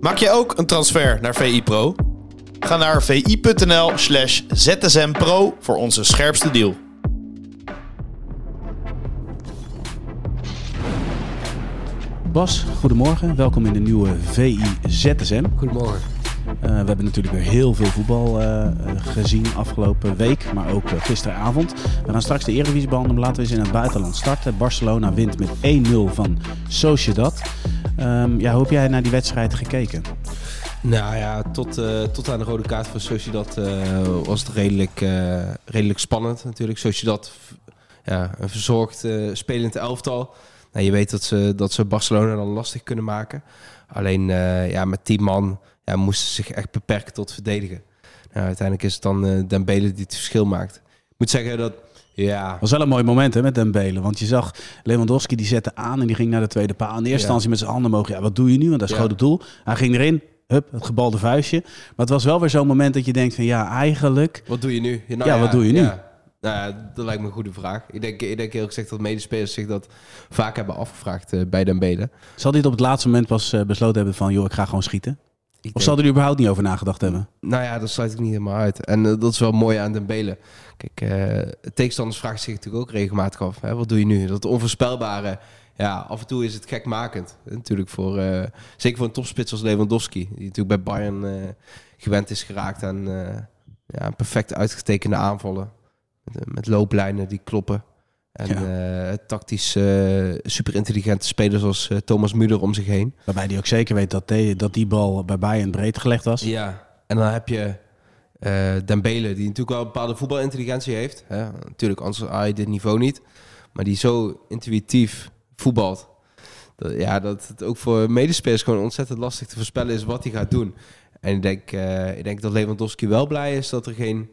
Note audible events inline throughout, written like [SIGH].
Maak je ook een transfer naar VI Pro? Ga naar vi.nl slash zsmpro voor onze scherpste deal. Bas, goedemorgen. Welkom in de nieuwe VI ZSM. Goedemorgen. Uh, we hebben natuurlijk weer heel veel voetbal uh, gezien afgelopen week, maar ook uh, gisteravond. We gaan straks de Eredivisie behandelen, laten we eens in het buitenland starten. Barcelona wint met 1-0 van Sociedad. Um, ja, hoe heb jij naar die wedstrijd gekeken? Nou ja, tot, tot aan de rode kaart van Sociedad was het redelijk, redelijk spannend natuurlijk. Sociedad, ja, een verzorgd spelend elftal. Nou, je weet dat ze, dat ze Barcelona dan lastig kunnen maken. Alleen ja, met 10 man ja, moesten zich echt beperken tot verdedigen. Nou, uiteindelijk is het dan uh, Dembele die het verschil maakt. Ik moet zeggen dat... Ja. was wel een mooi moment hè, met Dembele. Want je zag Lewandowski die zette aan en die ging naar de tweede paal. In eerste instantie met zijn handen mogen. Ja, wat doe je nu? Want dat is ja. het doel. Hij ging erin. Hup, het gebalde vuistje. Maar het was wel weer zo'n moment dat je denkt van ja, eigenlijk... Wat doe je nu? Nou, ja, wat doe je nu? Nou ja, dat lijkt me een goede vraag. Ik denk, ik denk heel gezegd dat medespelers zich dat vaak hebben afgevraagd uh, bij Dembele. Zal dit op het laatste moment pas uh, besloten hebben van... joh, ik ga gewoon schieten? Ik of zou er überhaupt niet over nagedacht hebben? Nou ja, dat sluit ik niet helemaal uit. En uh, dat is wel mooi aan Dembele. Kijk, uh, tegenstanders vragen zich natuurlijk ook regelmatig af. Hè? Wat doe je nu? Dat onvoorspelbare. Ja, af en toe is het gekmakend. Natuurlijk voor, uh, zeker voor een topspits als Lewandowski. Die natuurlijk bij Bayern gewend is geraakt aan ja, perfect uitgetekende aanvallen. Met, met looplijnen die kloppen. En ja. uh, tactisch uh, super intelligente spelers zoals uh, Thomas Müller om zich heen. Waarbij hij ook zeker weet dat, die, dat die bal bij Bayern breed gelegd was. Ja, en dan heb je Dembele, die natuurlijk wel een bepaalde voetbalintelligentie heeft. Hè? Natuurlijk, anders haal je dit niveau niet. Maar die zo intuïtief voetbalt. Dat, ja, dat het ook voor medespelers gewoon ontzettend lastig te voorspellen is wat hij gaat doen. En ik denk, ik denk dat Lewandowski wel blij is dat er geen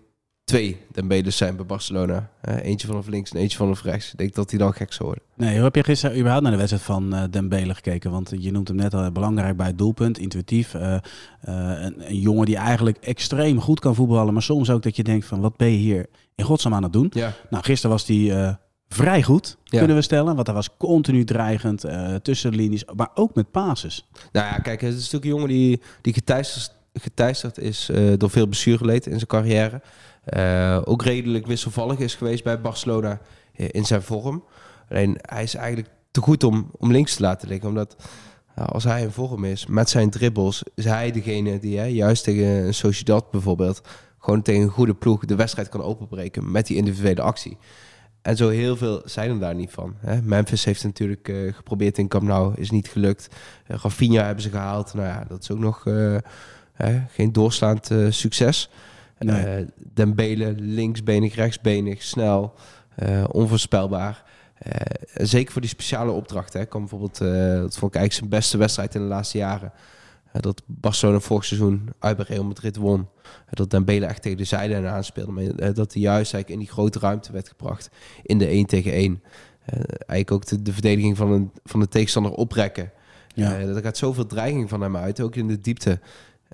twee Dembeles zijn bij Barcelona. Uh, eentje vanaf links en eentje vanaf rechts. Ik denk dat hij dan gek zou worden. Nee, hoe heb je gisteren überhaupt naar de wedstrijd van uh, Dembele gekeken? Want je noemt hem net al belangrijk bij het doelpunt, intuïtief. Uh, een, een, jongen die eigenlijk extreem goed kan voetballen, maar soms ook dat je denkt van wat ben je hier in godsnaam aan het doen? Ja. Nou, gisteren was hij vrij goed, ja. kunnen we stellen. Want hij was continu dreigend tussen de linies, maar ook met pases. Nou ja, kijk, het is natuurlijk een jongen die, die geteisterd, geteisterd is door veel blessureleed in zijn carrière. Uh, ook redelijk wisselvallig is geweest bij Barcelona in zijn vorm. Alleen hij is eigenlijk te goed om, om links te laten liggen. Omdat als hij in vorm is met zijn dribbles, is hij degene die hè, juist tegen een Sociedad bijvoorbeeld gewoon tegen een goede ploeg de wedstrijd kan openbreken met die individuele actie. En zo heel veel zijn er daar niet van. Hè. Memphis heeft natuurlijk uh, geprobeerd in Camp Nou, is niet gelukt. Rafinha hebben ze gehaald. Nou ja, dat is ook nog geen doorslaand succes. Nee. Uh, Dembele, linksbenig, rechtsbenig, snel, uh, onvoorspelbaar. Uh, zeker voor die speciale opdrachten. Hè. Kan bijvoorbeeld, dat vond ik eigenlijk zijn beste wedstrijd in de laatste jaren. dat Barcelona vorig seizoen uit bij Real Madrid won. dat Dembele echt tegen de zijde aanspeelde. Maar dat hij juist eigenlijk in die grote ruimte werd gebracht. In de 1 tegen 1. eigenlijk ook de, de, verdediging van, een, van de tegenstander oprekken. Ja. er gaat zoveel dreiging van hem uit, ook in de diepte.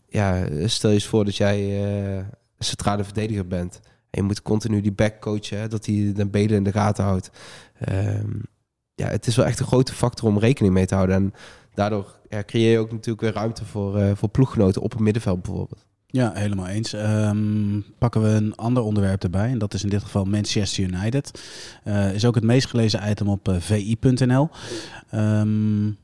Ja, stel je eens voor dat jij centrale verdediger bent. En je moet continu die back coachen, hè, dat hij de benen in de gaten houdt. Um, ja, het is wel echt een grote factor om rekening mee te houden. En daardoor ja, creëer je ook natuurlijk weer ruimte voor, uh, voor ploeggenoten op het middenveld bijvoorbeeld. Ja, helemaal eens. Um, pakken we een ander onderwerp erbij. En dat is in dit geval Manchester United. Uh, is ook het meest gelezen item op uh, vi.nl. Um,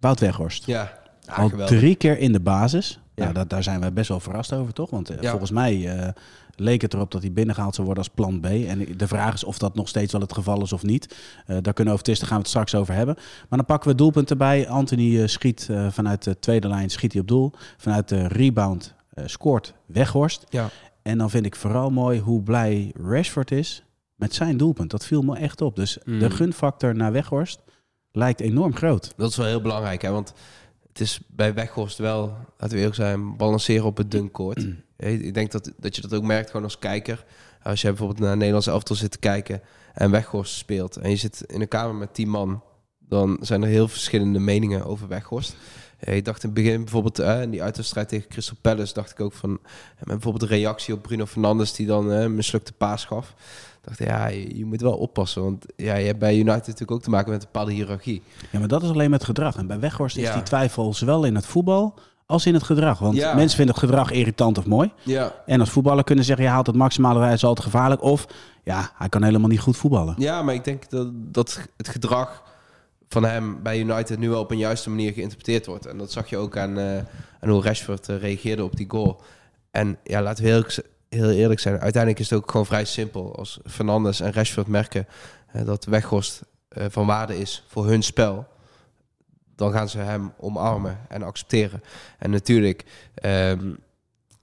Wout Weghorst. Ja, Al drie keer in de basis. Ja. Nou, dat, daar zijn we best wel verrast over, toch? Want uh, volgens mij uh, leek het erop dat hij binnengehaald zou worden als plan B. En de vraag is of dat nog steeds wel het geval is of niet. Uh, daar kunnen we over twisten, gaan we het straks over hebben. Maar dan pakken we doelpunten bij. Anthony schiet vanuit de tweede lijn, schiet hij op doel. Vanuit de rebound scoort Weghorst. Ja. En dan vind ik vooral mooi hoe blij Rashford is met zijn doelpunt. Dat viel me echt op. Dus mm. de gunfactor naar Weghorst lijkt enorm groot. Dat is wel heel belangrijk, hè? want het is bij Weghorst wel, laten we eerlijk zijn, balanceren op het dunkoord. Ik denk dat, dat je dat ook merkt gewoon als kijker. Als je bijvoorbeeld naar Nederlandse elftal zit te kijken en Weghorst speelt en je zit in een kamer met tien man, dan zijn er heel verschillende meningen over Weghorst. Ik dacht in het begin bijvoorbeeld uh, in die uitwedstrijd tegen Crystal Palace dacht ik ook van met bijvoorbeeld de reactie op Bruno Fernandes die dan een mislukte paas gaf dacht, ja, je, moet wel oppassen. Want ja, je hebt bij United natuurlijk ook te maken met een bepaalde hiërarchie. Ja, maar dat is alleen met gedrag. En bij Weghorst is die twijfel zowel in het voetbal als in het gedrag. Want Ja. mensen vinden het gedrag irritant of mooi. Ja. En als voetballer kunnen zeggen, je haalt het maximale, hij is altijd gevaarlijk. Of, ja, hij kan helemaal niet goed voetballen. Ja, maar ik denk dat, dat het gedrag van hem bij United nu wel op een juiste manier geïnterpreteerd wordt. En dat zag je ook aan, eh, aan hoe Rashford eh, reageerde op die goal. En ja, laten we heel, heel eerlijk zijn. Uiteindelijk is het ook gewoon vrij simpel. Als Fernandes en Rashford merken dat Weghorst eh, van waarde is voor hun spel... dan gaan ze hem omarmen en accepteren. En natuurlijk, ehm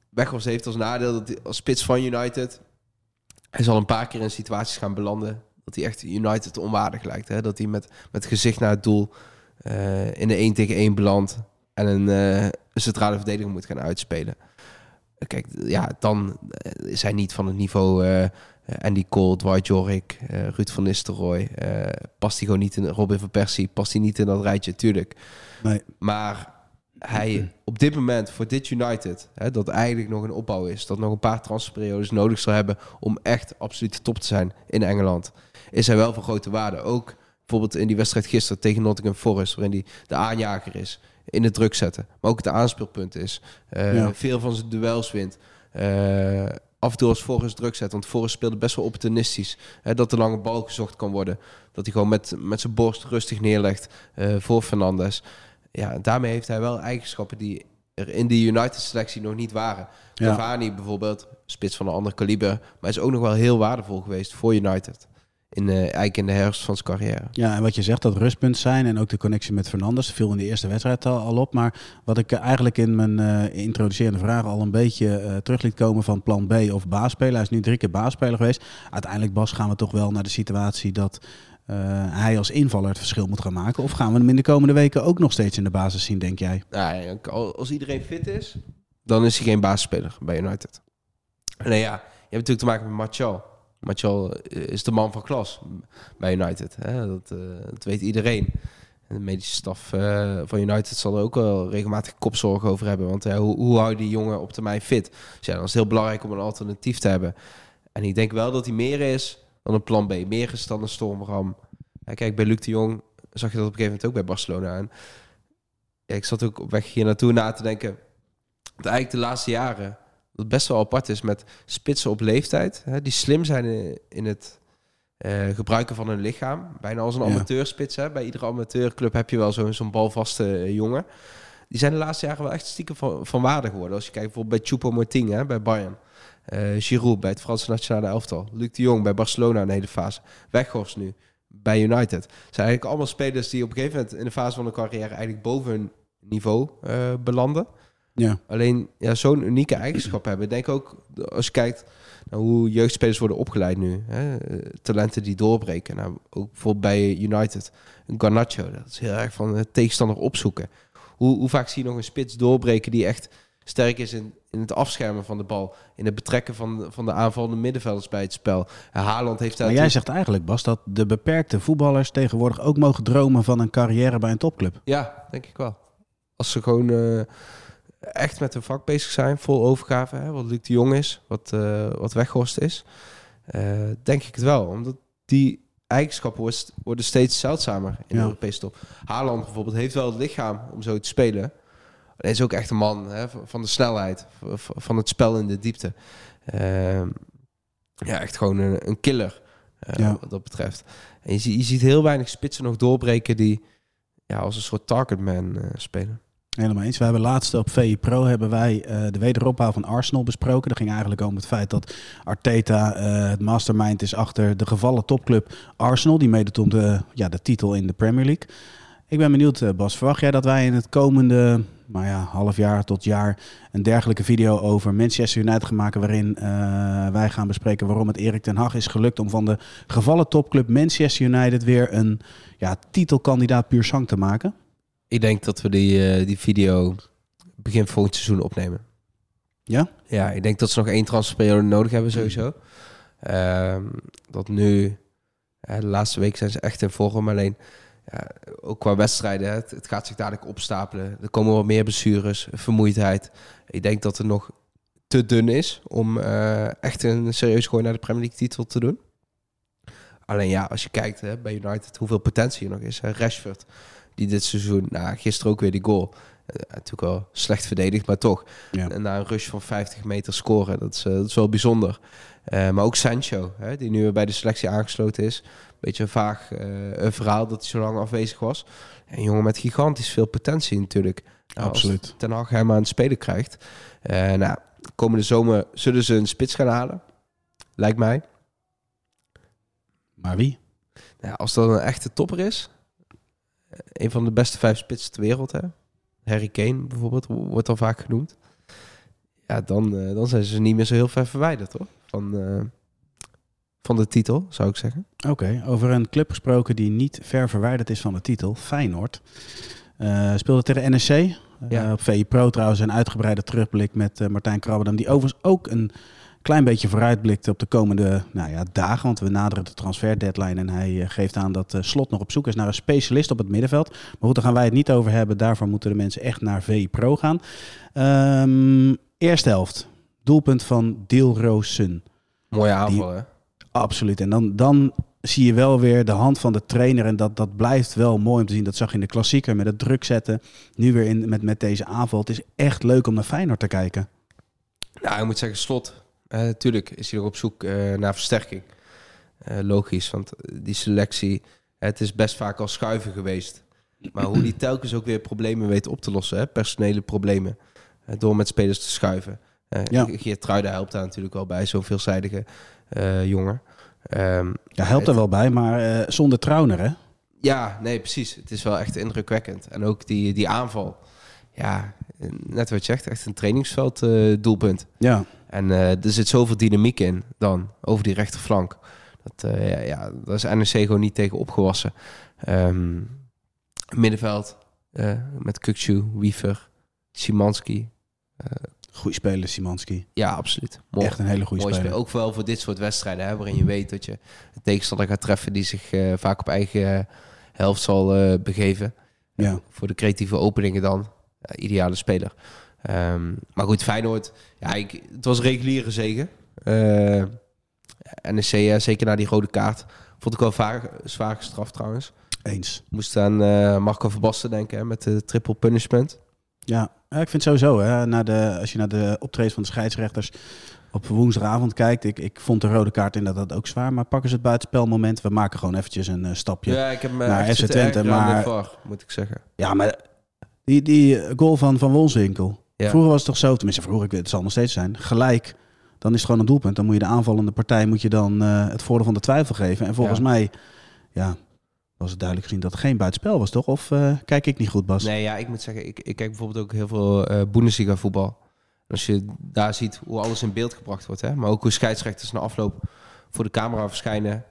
Weghorst heeft als nadeel dat als spits van United... hij zal een paar keer in situaties gaan belanden dat hij echt United onwaardig lijkt. Hè? Dat hij met, met gezicht naar het doel eh, in de 1 tegen 1 belandt en een, eh, een centrale verdediger moet gaan uitspelen. Kijk, ja, dan eh, is hij niet van het niveau eh Andy Cole, Dwight Jorik, eh, Ruud van Nistelrooy. eh, past hij gewoon niet in Robin van Persie, past hij niet in dat rijtje, tuurlijk. Nee. Maar hij op dit moment voor dit United, hè, dat eigenlijk nog een opbouw is, dat nog een paar transferperiodes nodig zal hebben om echt absoluut de top te zijn in Engeland, is hij wel van grote waarde. Ook bijvoorbeeld in die wedstrijd gisteren tegen Nottingham Forest, waarin hij de aanjager is, in de druk zetten, maar ook het aanspeelpunt is. Eh, Ja. Veel van zijn duels wint. Eh, af en toe als Forrest druk zet, want Forrest speelde best wel opportunistisch. Hè, dat de lange bal gezocht kan worden. Dat hij gewoon met, met zijn borst rustig neerlegt eh, voor Fernandes. Ja, daarmee heeft hij wel eigenschappen die er in de United-selectie nog niet waren. Ja. Cavani bijvoorbeeld, spits van een ander kaliber, maar is ook nog wel heel waardevol geweest voor United. In, eigenlijk in de herfst van zijn carrière. Ja, en wat je zegt, dat rustpunt zijn en ook de connectie met Fernandes viel in de eerste wedstrijd al, al op. Maar wat ik eh, eigenlijk in mijn eh, introducerende vraag al een beetje eh, terug liet komen van plan B of baasspeler. Hij is nu drie keer baasspeler geweest. Uiteindelijk, Bas, gaan we toch wel naar de situatie dat hij als invaller het verschil moet gaan maken. Of gaan we hem in de komende weken ook nog steeds in de basis zien, denk jij? Nou, als iedereen fit is, dan is hij geen basisspeler bij United. Nee, ja, je hebt natuurlijk te maken met Martial. Martial eh, is de man van klas bij United. Hè? Dat, eh, dat weet iedereen. En de medische staf eh, van United zal er ook wel regelmatig kopzorgen over hebben. Want hoe, hoe die jongen op termijn fit? Dus ja, dan is het heel belangrijk om een alternatief te hebben. En ik denk wel dat hij meer is dan een plan B. Meer is dan een stormram. Ja, kijk, bij Luc de Jong zag je dat op een gegeven moment ook bij Barcelona. En ik zat ook op weg hier naartoe na te denken. Dat eigenlijk de laatste jaren dat best wel apart is met spitsen op leeftijd. Hè, die slim zijn in, het eh, gebruiken van hun lichaam. Bijna als een amateurspits. Hè. Bij iedere amateurclub heb je wel zo'n zo'n balvaste eh, jongen. Die zijn de laatste jaren wel echt stiekem van, van waarde geworden. Als je kijkt bijvoorbeeld bij Choupo-Moting hè, bij Bayern. Eh Giroud bij het Franse nationale elftal. Luc de Jong bij Barcelona een hele fase. Weghorst nu bij United. Het zijn eigenlijk allemaal spelers die op een gegeven moment in de fase van de carrière eigenlijk boven hun niveau belanden. Ja. Alleen ja, zo'n unieke eigenschap hebben. Ik denk ook, als je kijkt naar hoe jeugdspelers worden opgeleid nu. Hè, eh, talenten die doorbreken. Nou, ook bijvoorbeeld bij United. Een Garnacho, dat is heel erg van de tegenstander opzoeken. Hoe, hoe vaak zie je nog een spits doorbreken die echt sterk is in, in het afschermen van de bal. In het betrekken van, van de aanvallende middenvelders bij het spel. En Haaland heeft daar... Maar jij zegt eigenlijk, Bas, dat de beperkte voetballers tegenwoordig ook mogen dromen van een carrière bij een topclub. Ja, denk ik wel. Als ze gewoon eh, echt met hun vak bezig zijn, vol overgave, hè, wat Luc de Jong is, wat, eh wat Weghorst is, eh, denk ik het wel. Omdat die eigenschappen worden, steeds zeldzamer in Ja. de Europese top. Haaland bijvoorbeeld heeft wel het lichaam om zo te spelen. Hij is ook echt een man hè, van- de snelheid, van het spel in de diepte. Ehm, ja, echt gewoon een, een killer eh, Ja. wat dat betreft. En je, ziet- je ziet heel weinig spitsen nog doorbreken die ja, als een soort targetman spelen. Helemaal eens. We hebben laatst op VI Pro hebben wij eh, de wederopbouw van Arsenal besproken. Dat ging eigenlijk om het feit dat Arteta eh, het mastermind is achter de gevallen topclub Arsenal. Die meedoet om de, ja, de titel in de Premier League. Ik ben benieuwd, eh, Bas. Verwacht jij dat wij in het komende nou ja, half jaar tot jaar een dergelijke video over Manchester United gaan maken... waarin wij gaan bespreken waarom het Erik ten Hag is gelukt om van de gevallen topclub Manchester United weer een ja, titelkandidaat puur zang te maken? Ik denk dat we die, eh, die video begin volgend seizoen opnemen. Ja? Ja, ik denk dat ze nog één transferperiode nodig hebben sowieso. Ehm, dat nu, ja, de laatste week zijn ze echt in vorm. Alleen, ja, ook qua wedstrijden, het gaat zich dadelijk opstapelen. Er komen wat meer blessures, vermoeidheid. Ik denk dat het nog te dun is om eh, echt een serieus gooi naar de Premier League titel te doen. Alleen ja, als je kijkt hè, bij United hoeveel potentie er nog is. Hè. Rashford, die dit seizoen, nou, gisteren ook weer die goal. natuurlijk wel slecht verdedigd, maar toch. Ja. En na een rush van 50 meter scoren, dat is, dat is wel bijzonder. maar ook Sancho, hè, die nu bij de selectie aangesloten is. Beetje een vaag een verhaal dat hij zo lang afwezig was. Een jongen met gigantisch veel potentie natuurlijk. Nou, Absoluut. Ten Hag hem aan het spelen krijgt. Nou, komende zomer zullen ze een spits gaan halen. Lijkt mij. Maar wie? Nou, als dat een echte topper is. Een van de beste vijf spitsen ter wereld. Hè? Harry Kane bijvoorbeeld wordt al vaak genoemd. Ja, dan, uh, dan zijn ze niet meer zo heel ver verwijderd hoor. Van, uh, van de titel, zou ik zeggen. Oké, over een club gesproken die niet ver verwijderd is van de titel. Feyenoord. Uh, speelde tegen NSC. Uh, ja. Op VI Pro trouwens een uitgebreide terugblik met Martijn Krabberdam. Die overigens ook een klein beetje vooruitblikt op de komende nou ja, dagen. Want we naderen de transfer deadline. En hij geeft aan dat Slot nog op zoek is naar een specialist op het middenveld. Maar goed, daar gaan wij het niet over hebben. Daarvoor moeten de mensen echt naar VI Pro gaan. Um, eerste helft. Doelpunt van Dilrosun. Mooie aanval hè? Absoluut. En dan, dan zie je wel weer de hand van de trainer. En dat, dat blijft wel mooi om te zien. Dat zag je in de klassieker met het druk zetten. Nu weer in, met, met deze aanval. Het is echt leuk om naar Feyenoord te kijken. Nou, ik moet zeggen, slot. Natuurlijk uh, is hij nog op zoek uh, naar versterking. Uh, logisch, want die selectie, het is best vaak al schuiven geweest. Maar hoe die telkens ook weer problemen weet op te lossen, hè? personele problemen. door met spelers te schuiven. ja. Geert Truiden helpt daar natuurlijk wel bij, zo'n veelzijdige jongen. Um, ja, helpt er wel bij, maar uh, zonder Trauner, hè? Ja, nee, precies. Het is wel echt indrukwekkend. En ook die, die aanval. Ja, net wat je zegt, echt een trainingsveld uh, doelpunt. Ja. En uh, er zit zoveel dynamiek in dan, over die rechterflank. Dat, ja, ja, daar is NEC gewoon niet tegen opgewassen. Um, middenveld met Kukcu, Wiever, Simanski, Goeie speler, Simanski. Ja, absoluut. Mooi. Echt een hele goede speler. speler. Ook wel voor dit soort wedstrijden, hè, waarin je weet dat je een tegenstander gaat treffen die zich vaak op eigen helft zal begeven. Ja. voor de creatieve openingen dan. ideale speler. Um, maar goed, Feyenoord, ja, ik, het was reguliere zegen. NEC, zeker na die rode kaart, vond ik wel vaar, zwaar gestraft trouwens. Eens. Moest aan Marco Verbasten denken hè, met de triple punishment. Ja, ik vind sowieso, hè, de, als je naar de optredens van de scheidsrechters op woensdagavond kijkt, ik, ik vond de rode kaart inderdaad ook zwaar, maar pakken ze het buitenspelmoment. We maken gewoon eventjes een uh, stapje ja, ik heb naar FC Twente. Maar, var, moet ik zeggen. Ja, maar die, die goal van Van Wolfswinkel, ja. vroeger was het toch zo, tenminste vroeger, ik weet, het zal nog steeds zijn, gelijk, dan is het gewoon een doelpunt. Dan moet je de aanvallende partij moet je dan uh, het voordeel van de twijfel geven. En volgens ja. mij, ja, was het duidelijk gezien dat het geen buitenspel was, toch? Of uh, kijk ik niet goed, Bas? Nee, ja, ik moet zeggen, ik, ik kijk bijvoorbeeld ook heel veel uh, Bundesliga voetbal. Als je daar ziet hoe alles in beeld gebracht wordt, hè? maar ook hoe scheidsrechters na afloop voor de camera verschijnen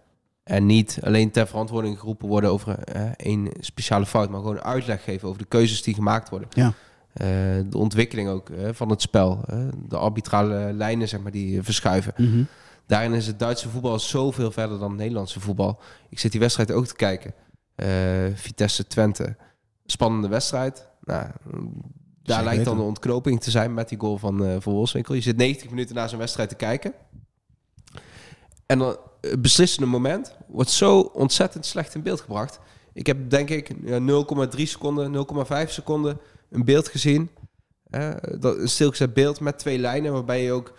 en niet alleen ter verantwoording geroepen worden over één speciale fout, maar gewoon uitleg geven over de keuzes die gemaakt worden. Ja. De ontwikkeling ook van het spel, de arbitrale lijnen zeg maar, die verschuiven. Mm -hmm. Daarin is het Duitse voetbal zoveel verder dan het Nederlandse voetbal. Ik zit die wedstrijd ook te kijken. Vitesse Twente. Spannende wedstrijd. Nou, daar lijkt dan de ontknoping te zijn met die goal van uh, Van Wolfswinkel. Je zit 90 minuten na zo'n wedstrijd te kijken. En dan het beslissende moment wordt zo ontzettend slecht in beeld gebracht. Ik heb denk ik 0,3 seconden, 0,5 seconden een beeld gezien. Uh, dat, een stilgezet beeld met twee lijnen waarbij je ook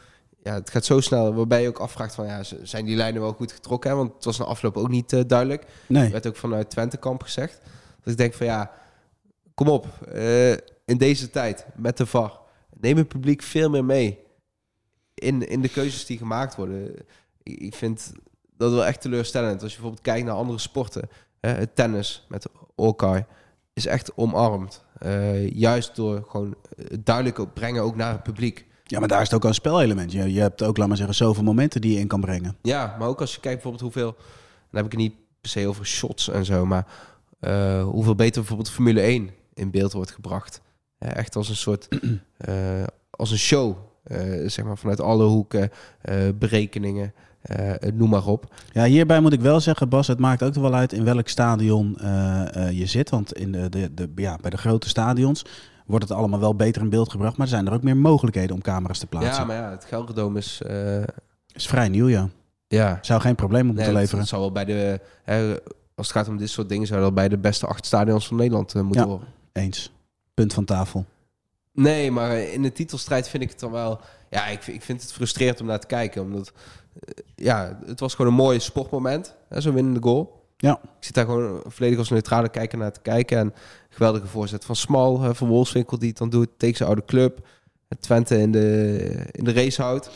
ja, het gaat zo snel, waarbij je ook afvraagt van, ja, zijn die lijnen wel goed getrokken? Hè? Want het was na afloop ook niet uh, duidelijk. Nee. Er werd ook vanuit Twentekamp gezegd. Dat ik denk van, ja, kom op. Uh, in deze tijd, met de VAR, neem het publiek veel meer mee in, in de keuzes die gemaakt worden. Ik, ik vind dat wel echt teleurstellend. Als je bijvoorbeeld kijkt naar andere sporten. Hè, het tennis met Orkai is echt omarmd. Uh, juist door gewoon duidelijk brengen ook naar het publiek. Ja, maar daar is het ook een spelelement. Je, je hebt ook, laat maar zeggen, zoveel momenten die je in kan brengen. Ja, maar ook als je kijkt bijvoorbeeld hoeveel... Dan heb ik het niet per se over shots en zo, maar uh, hoeveel beter bijvoorbeeld Formule 1 in beeld wordt gebracht. Uh, echt als een soort... uh, [CLEARS THROAT] als een show, zeg maar, vanuit alle hoeken, berekeningen... noem maar op. Ja, hierbij moet ik wel zeggen, Bas, het maakt ook wel uit in welk stadion je zit. Want in de, de, de, ja, bij de grote stadions wordt het allemaal wel beter in beeld gebracht. Maar er zijn er ook meer mogelijkheden om camera's te plaatsen. Ja, maar ja, het Gelredome is... Is vrij nieuw, ja. Ja. Zou geen probleem nee, te leveren. Het zal wel bij de... Hè, als het gaat om dit soort dingen, zou dat bij de beste acht stadions van Nederland moeten ja, horen. Eens. Punt van tafel. Nee, maar in de titelstrijd vind ik het dan wel... Ja, ik, ik vind het frustrerend om naar te kijken. Omdat, eh, ja, het was gewoon een mooi sportmoment. Zo'n winnende goal. Ja. Ik zit daar gewoon volledig als neutrale kijker naar te kijken. En geweldige voorzet van Smal, van Wolfswinkel die het dan doet. Tegen zijn oude club. Twente in de, in de race houdt.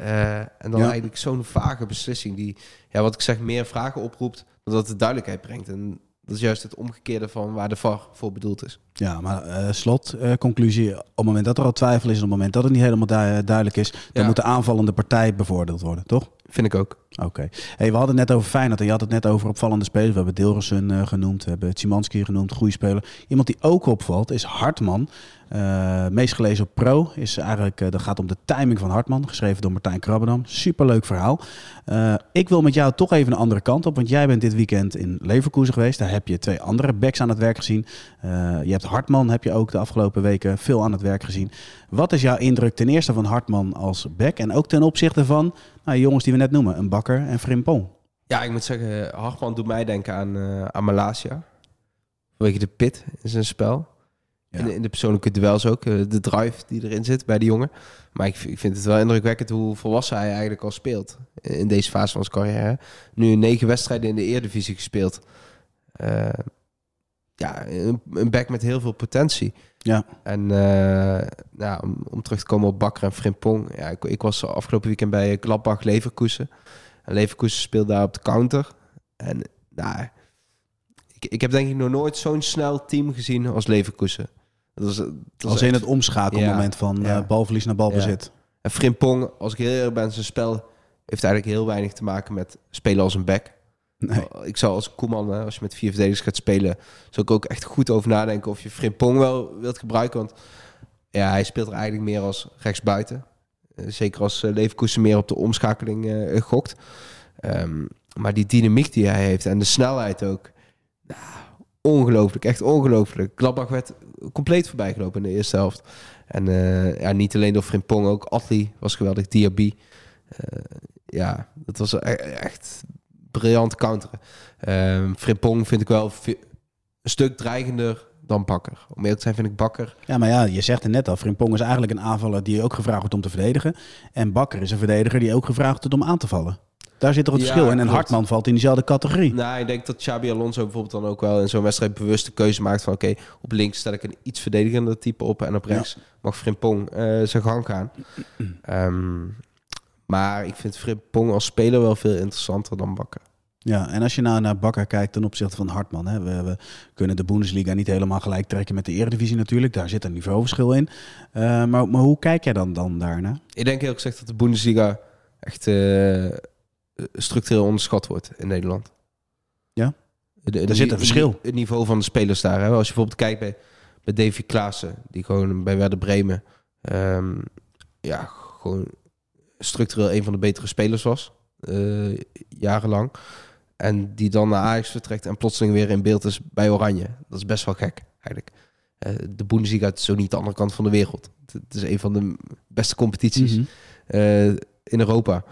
Uh, en dan eigenlijk zo'n vage beslissing die, ja, wat ik zeg, meer vragen oproept dan dat het duidelijkheid brengt. En dat is juist het omgekeerde van waar de VAR voor bedoeld is. Ja, maar uh, slot, uh, conclusie. Op het moment dat er al twijfel is, op het moment dat het niet helemaal duidelijk is, dan moet de aanvallende partij bevoordeeld worden, toch? Vind ik ook. Oké. Hey, we hadden het net over Feyenoord en je had het net over opvallende spelers. We hebben Dilrosun uh, genoemd, we hebben Tsimanski genoemd, goede speler. Iemand die ook opvalt is Hartman. Uh, meest gelezen op Pro is eigenlijk, uh, dat gaat om de timing van Hartman, geschreven door Martijn Krabbedam. Superleuk verhaal. Uh, ik wil met jou toch even een andere kant op, want jij bent dit weekend in Leverkusen geweest. Daar heb je twee andere backs aan het werk gezien. je hebt Hartman, heb je ook de afgelopen weken veel aan het werk gezien. Wat is jouw indruk ten eerste van Hartman als back en ook ten opzichte van nou, jongens die we net noemen, een Bakker en Frimpong? Ja, ik moet zeggen, Hartman doet mij denken aan, aan Malasia. Vanwege de pit in zijn spel. In, in, de persoonlijke duels ook. Eh, de drive die erin zit bij de jongen. Maar ik, ik, vind het wel indrukwekkend hoe volwassen hij eigenlijk al speelt. In deze fase van zijn carrière. Nu negen wedstrijden in de Eredivisie gespeeld. Uh, ja, een, een, back met heel veel potentie. Ja. En uh, nou, om, om, terug te komen op Bakker en Frimpong. Ja, ik, ik was afgelopen weekend bij Gladbach Leverkusen. En Leverkusen speelde daar op de counter. En nou, ik, ik heb denk ik nog nooit zo'n snel team gezien als Leverkusen. Dat als in het omschakelmoment ja. van ja. uh, balverlies naar balbezit. Ja. En Frimpong, als ik heel eerlijk ben, zijn spel heeft eigenlijk heel weinig te maken met spelen als een back. Nee. Ik zou als Koeman, als je met vier verdedigers gaat spelen, zou ik ook echt goed over nadenken of je Frimpong wel wilt gebruiken. Want ja, hij speelt er eigenlijk meer als rechtsbuiten. Uh, zeker als Leverkusen meer op de omschakeling uh, gokt. Um, maar die dynamiek die hij heeft en de snelheid ook. Nou, ongelooflijk, echt ongelooflijk. Gladbach werd compleet voorbij gelopen in de eerste helft. En uh, ja, niet alleen door Frimpong, ook Atli was geweldig, Diaby. Uh, ja, dat was e-, echt briljant counteren. Uh, Frimpong vind ik wel een stuk dreigender dan Bakker. Om eerlijk te zijn vind ik Bakker... Ja, maar ja, je zegt het net al. Frimpong is eigenlijk een aanvaller die ook gevraagd wordt om te verdedigen. En Bakker is een verdediger die ook gevraagd wordt om aan te vallen. Daar zit toch het ja, verschil in. En Hartman valt in diezelfde categorie. Nou, ik denk dat Xabi Alonso bijvoorbeeld dan ook wel in zo'n wedstrijd bewuste keuze maakt van... oké, op links stel ik een iets verdedigender type op... en op rechts ja. mag Frimpong uh, zijn gang gaan. um, maar ik vind Frimpong als speler wel veel interessanter dan Bakker. Ja, en als je nou naar Bakker kijkt ten opzichte van Hartman... Hè, we, we, kunnen de Bundesliga niet helemaal gelijk trekken met de Eredivisie natuurlijk. Daar zit een niveauverschil in. Uh, maar, maar hoe kijk jij dan, dan daarna? Ik denk heel gezegd dat de Bundesliga echt... Uh, structureel onderschat wordt in Nederland. Ja? De, er zit een verschil. Het niveau van de spelers daar. Hè? Als je bijvoorbeeld kijkt bij, bij Davy Klaassen, die gewoon bij Werder Bremen... Um, ja, gewoon structureel een van de betere spelers was. Uh, jarenlang. En die dan naar Ajax vertrekt en plotseling weer in beeld is bij Oranje. Dat is best wel gek, eigenlijk. Uh, de Bundesliga is zo niet de andere kant van de wereld. Het is een van de beste competities mm -hmm. uh, in Europa.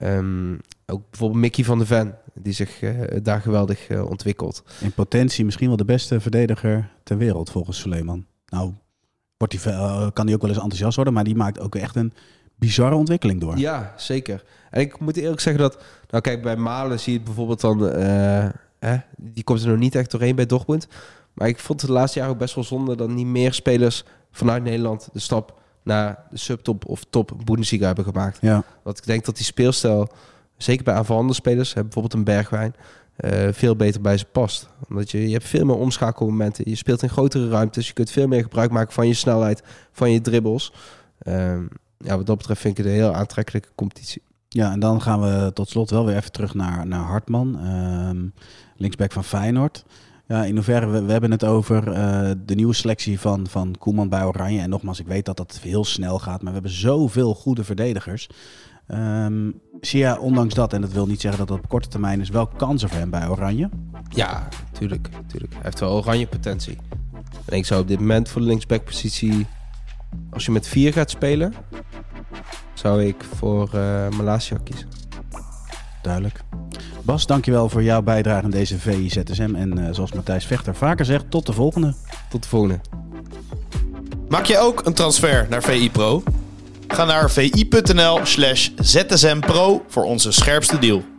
Um, ook bijvoorbeeld Mickey van de Ven, die zich uh, daar geweldig uh, ontwikkelt. In potentie misschien wel de beste verdediger ter wereld volgens Suleiman. Nou, wordt die, uh, kan hij ook wel eens enthousiast worden, maar die maakt ook echt een bizarre ontwikkeling door. Ja, zeker. En ik moet eerlijk zeggen dat, nou kijk, bij Malen zie je het bijvoorbeeld dan, eh, die komt er nog niet echt doorheen bij Dortmund. Maar ik vond het de laatste jaar ook best wel zonde dat niet meer spelers vanuit Nederland de stap naar de subtop of top Bundesliga hebben gemaakt. Ja. Want ik denk dat die speelstijl, zeker bij aanvallende spelers, bijvoorbeeld een Bergwijn, uh, veel beter bij ze past. Omdat je, je hebt veel meer omschakelmomenten. Je speelt in grotere ruimtes. Je kunt veel meer gebruik maken van je snelheid, van je dribbles. Um, ja, wat dat betreft vind ik het een heel aantrekkelijke competitie. Ja, en dan gaan we tot slot wel weer even terug naar, naar Hartman, um, linksback van Feyenoord. Ja, in hoeverre, we, hebben het over uh, de nieuwe selectie van, van Koeman bij Oranje. En nogmaals, ik weet dat dat heel snel gaat, maar we hebben zoveel goede verdedigers. Um, zie je ondanks dat, en dat wil niet zeggen dat dat op korte termijn is, wel kansen voor hem bij Oranje? Ja, tuurlijk. tuurlijk. Hij heeft wel Oranje potentie. En ik zou op dit moment voor de linksbackpositie, als je met vier gaat spelen, zou ik voor uh, Malasia kiezen. Duidelijk. Bas, dankjewel voor jouw bijdrage aan deze VIZSM. En uh, zoals Matthijs Vechter vaker zegt, tot de volgende. Tot de volgende. Maak jij ook een transfer naar VI Pro? Ga naar vi.nl slash zsmpro voor onze scherpste deal.